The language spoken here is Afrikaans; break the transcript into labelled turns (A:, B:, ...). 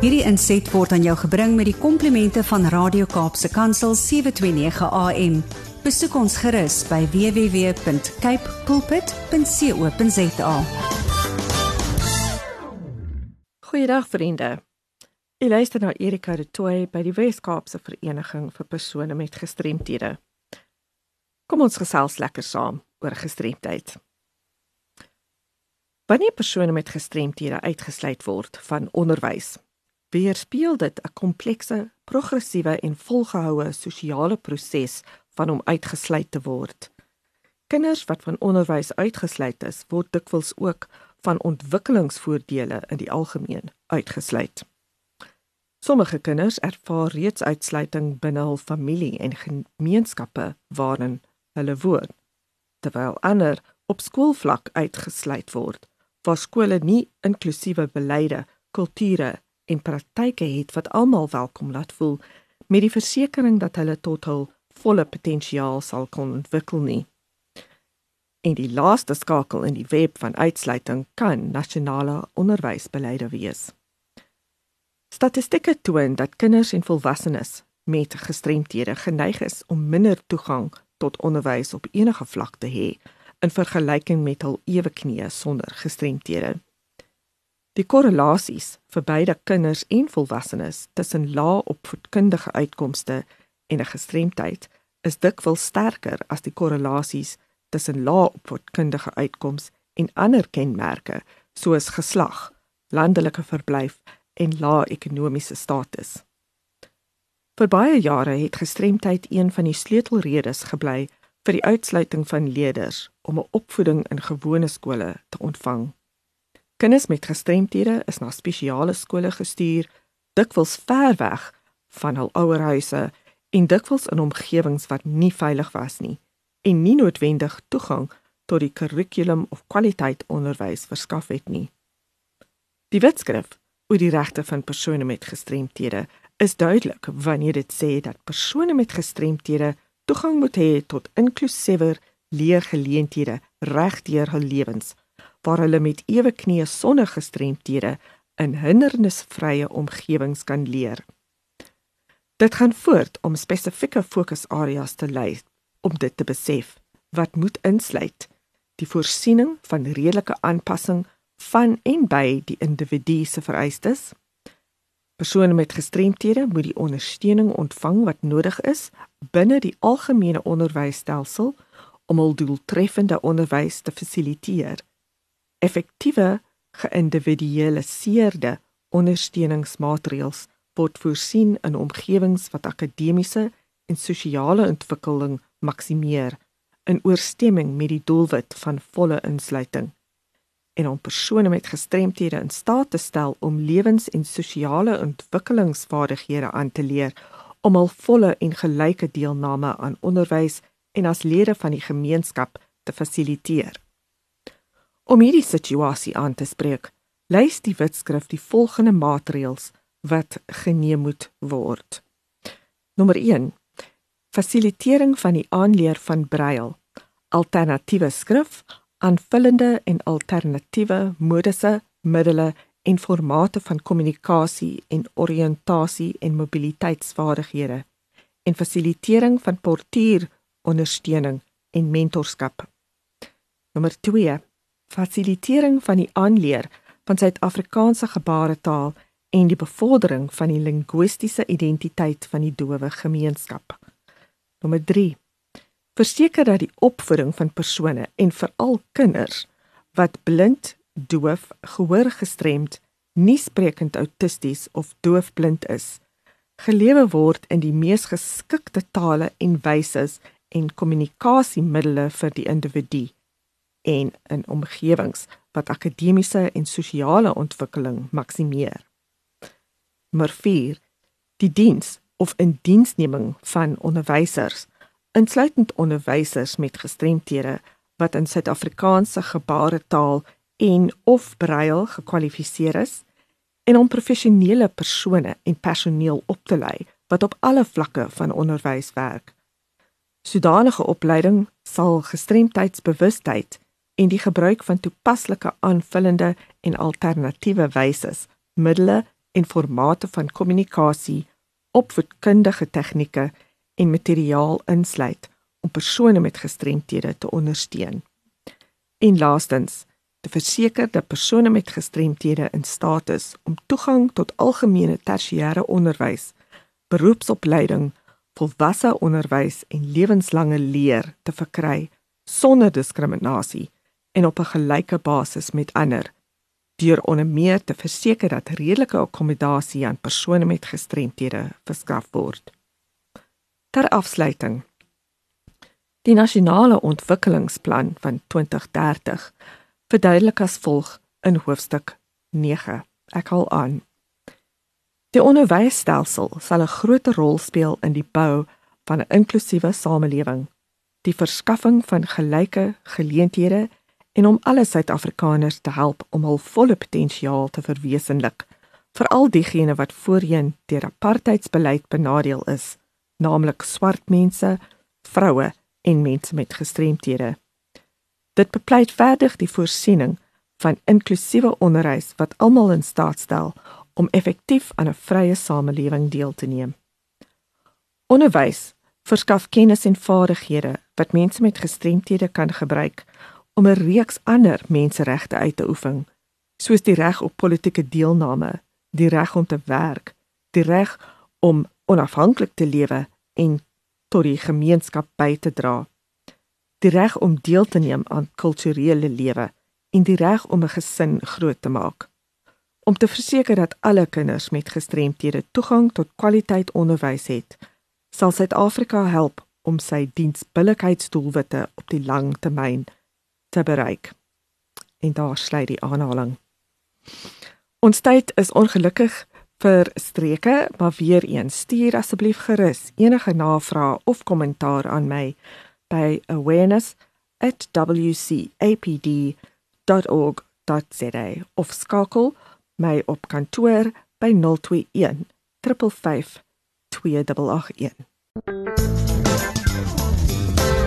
A: Hierdie inset word aan jou gebring met die komplimente van Radio Kaapse Kansel 729 AM. Besoek ons gerus by www.cape pulpit.co.za.
B: Goeiedag vriende. Ek luister na Erika de Tooy by die Wes-Kaapse Vereniging vir persone met gestremthede. Kom ons gesels lekker saam oor gestremdheid. Wanneer persone met gestremthede uitgesluit word van onderwys, weerspieël dit 'n komplekse, progressiewe en volgehoue sosiale proses van om uitgesluit te word. Kinders wat van onderwys uitgesluit is, word dikwels ook van ontwikkelingsvoordele in die algemeen uitgesluit. Sommige kinders ervaar reeds uitsluiting binne hul familie en gemeenskappe waarin hulle woon, terwyl ander op skoolvlak uitgesluit word waar skole nie inklusiewe beleide, kulture en praktyke het wat almal welkom laat voel met die versekering dat hulle tot hul volle potensiaal sal kon ontwikkel nie. En die laaste skakel in die web van uitsluiting kan nasionale onderwysbeleide wees. Statistieke toon dat kinders en volwassenes met gestremthede geneig is om minder toegang tot onderwys op enige vlak te hê in vergelyking met hul eweknieë sonder gestremthede. Die korrelasies vir beide kinders en volwassenes tussen lae opvoedkundige uitkomste en 'n gestremdheid is dikwels sterker as die korrelasies tussen lae opvoedkundige uitkoms en ander kenmerke soos geslag, landelike verblyf en lae ekonomiese status. Vir baie jare het gestremdheid een van die sleutelredes gebly vir die uitsluiting van leerders om 'n opvoeding in gewone skole te ontvang. Kinders met gestremthede is na spesiale skole gestuur, dikwels ver weg van hul ouerhuise en dikwels in omgewings wat nie veilig was nie en nie noodwendig toegang tot die kurrikulum of kwaliteit onderwys verskaf het nie. Die wetskrif oor die regte van persone met gestremthede is duidelik wanneer dit sê dat persone met gestremthede toegang moet hê tot inklusiewer leergeleenthede regdeur hul lewens waar hulle met ewe knieë sonder gestremthede in hindernisvrye omgewings kan leer. Dit gaan voort om spesifieke fokusareas te lei om dit te besef wat moet insluit die voorsiening van redelike aanpassing van en by die individu se vereistes Persone met gestremthede moet die ondersteuning ontvang wat nodig is binne die algemene onderwysstelsel om hul doeltreffende onderwys te fasiliteer. Effektiewe, geïndividualiseerde ondersteuningsmaatreëls word voorsien in omgewings wat akademiese en sosiale ontwikkeling maksimeer in ooreenstemming met die doelwit van volle insluiting en om persone met gestremthede in staat te stel om lewens- en sosiale ontwikkelingsvaardighede aan te leer om hul volle en gelyke deelname aan onderwys en as lede van die gemeenskap te fasiliteer. Om hierdie situasie aan te spreek, lys die wetskrif die volgende maatreëls wat geneem moet word. Nommer 1: Fasilitering van die aanleer van brail, alternatiewe skrif aanvullende en alternatiewe modusse, middele en formate van kommunikasie en oriëntasie en mobiliteitsvaardighede en fasilitering van portuier ondersteuning en mentorskap. Nommer 2. Fasilitering van die aanleer van Suid-Afrikaanse gebaretaal en die bevordering van die linguistiese identiteit van die dowe gemeenskap. Nommer verseker dat die opvoeding van persone en veral kinders wat blind, doof, gehoorgestremd, nie sprekend autisties of doofblind is, gelewe word in die mees geskikte tale en wyse en kommunikasiemiddels vir die individu en in omgewings wat akademiese en sosiale ontwikkeling maksimeer. Nommer 4. Die diens of indiensneming van onderwysers insluitend onderwysers met gestremthede wat in Suid-Afrikaanse gebaretaal en of brail gekwalifiseer is en om professionele persone en personeel op te lei wat op alle vlakke van onderwys werk. Sodanige opleiding sal gestremdheidsbewustheid en die gebruik van toepaslike aanvullende en alternatiewe wyse, middele en formate van kommunikasie, opvoedkundige tegnieke en materiaal insluit om persone met gestremthede te ondersteun. En laastens, te verseker dat persone met gestremthede in staat is om toegang tot algemene tersiêre onderwys, beroepsopleiding, volwasse onderwys en lewenslange leer te verkry sonder diskriminasie en op 'n gelyke basis met ander deur onder meer te verseker dat redelike akkommodasie aan persone met gestremthede verskaf word. Ter afsluiting. Die nasionale ontwikkelingsplan van 2030 verduidelik as volg in hoofstuk 9. Ek haal aan. Die onderwysstelsel sal 'n groot rol speel in die bou van 'n inklusiewe samelewing, die verskaffing van gelyke geleenthede en om alle Suid-Afrikaners te help om hul volle potensiaal te verwesenlik, veral diegene wat voorheen deur apartheidsbeleid benadeel is, naamlik swart mense, vroue en mense met gestremthede. Dit bepleit verder die voorsiening van inklusiewe onderwys wat almal in staat stel om effektief aan 'n vrye samelewing deel te neem. Onderwys verskaf kennis en vaardighede wat mense met gestremthede kan gebruik om 'n reeks ander menseregte uit te oefen, soos die reg op politieke deelname, die reg om te werk, die reg om onafhanklik te lewe en tot die gemeenskap by te dra, die reg om deel te neem aan kulturele lewe en die reg om 'n gesin groot te maak. Om te verseker dat alle kinders met gestremthede toegang tot kwaliteit onderwys het, sal Suid-Afrika help om sy diensbillikheidsdoelwitte op die lang termyn te bereik. En daar sluit die aanhaling. Ons tyd is ongelukkig vir streke, maar weer eens stuur asseblief gerus enige navrae of kommentaar aan my by awareness@wcapd.org.za of skakel my op kantoor by 021 355 2881.